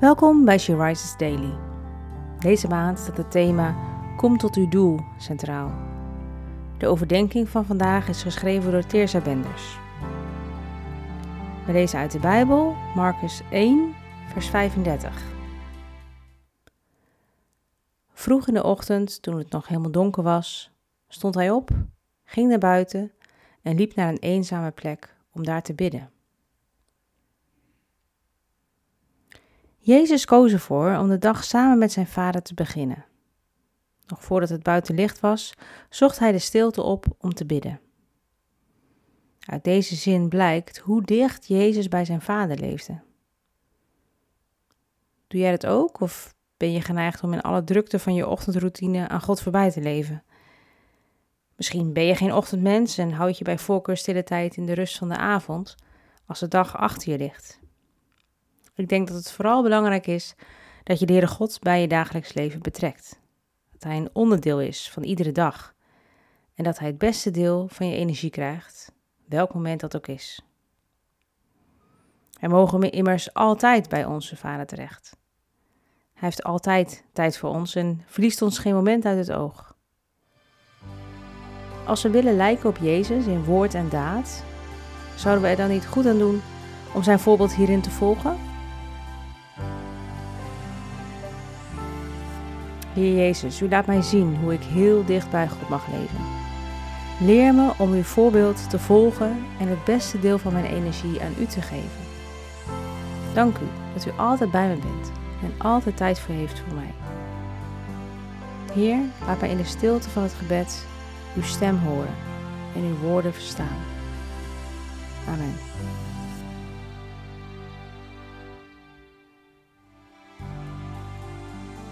Welkom bij She Rises Daily. Deze maand staat het thema Kom tot uw doel centraal. De overdenking van vandaag is geschreven door Teersa Benders. We lezen uit de Bijbel, Marcus 1, vers 35. Vroeg in de ochtend, toen het nog helemaal donker was, stond hij op, ging naar buiten en liep naar een eenzame plek om daar te bidden. Jezus koos ervoor om de dag samen met zijn vader te beginnen. Nog voordat het buiten licht was, zocht hij de stilte op om te bidden. Uit deze zin blijkt hoe dicht Jezus bij zijn vader leefde. Doe jij dat ook of ben je geneigd om in alle drukte van je ochtendroutine aan God voorbij te leven? Misschien ben je geen ochtendmens en houd je bij voorkeur stille tijd in de rust van de avond, als de dag achter je ligt. Ik denk dat het vooral belangrijk is dat je de Heere God bij je dagelijks leven betrekt. Dat Hij een onderdeel is van iedere dag. En dat Hij het beste deel van je energie krijgt, welk moment dat ook is. Wij mogen immers altijd bij onze Vader terecht. Hij heeft altijd tijd voor ons en verliest ons geen moment uit het oog. Als we willen lijken op Jezus in woord en daad, zouden we er dan niet goed aan doen om zijn voorbeeld hierin te volgen? Heer Jezus, u laat mij zien hoe ik heel dicht bij God mag leven. Leer me om uw voorbeeld te volgen en het beste deel van mijn energie aan u te geven. Dank u dat u altijd bij me bent en altijd tijd voor heeft voor mij. Heer, laat mij in de stilte van het gebed uw stem horen en uw woorden verstaan. Amen.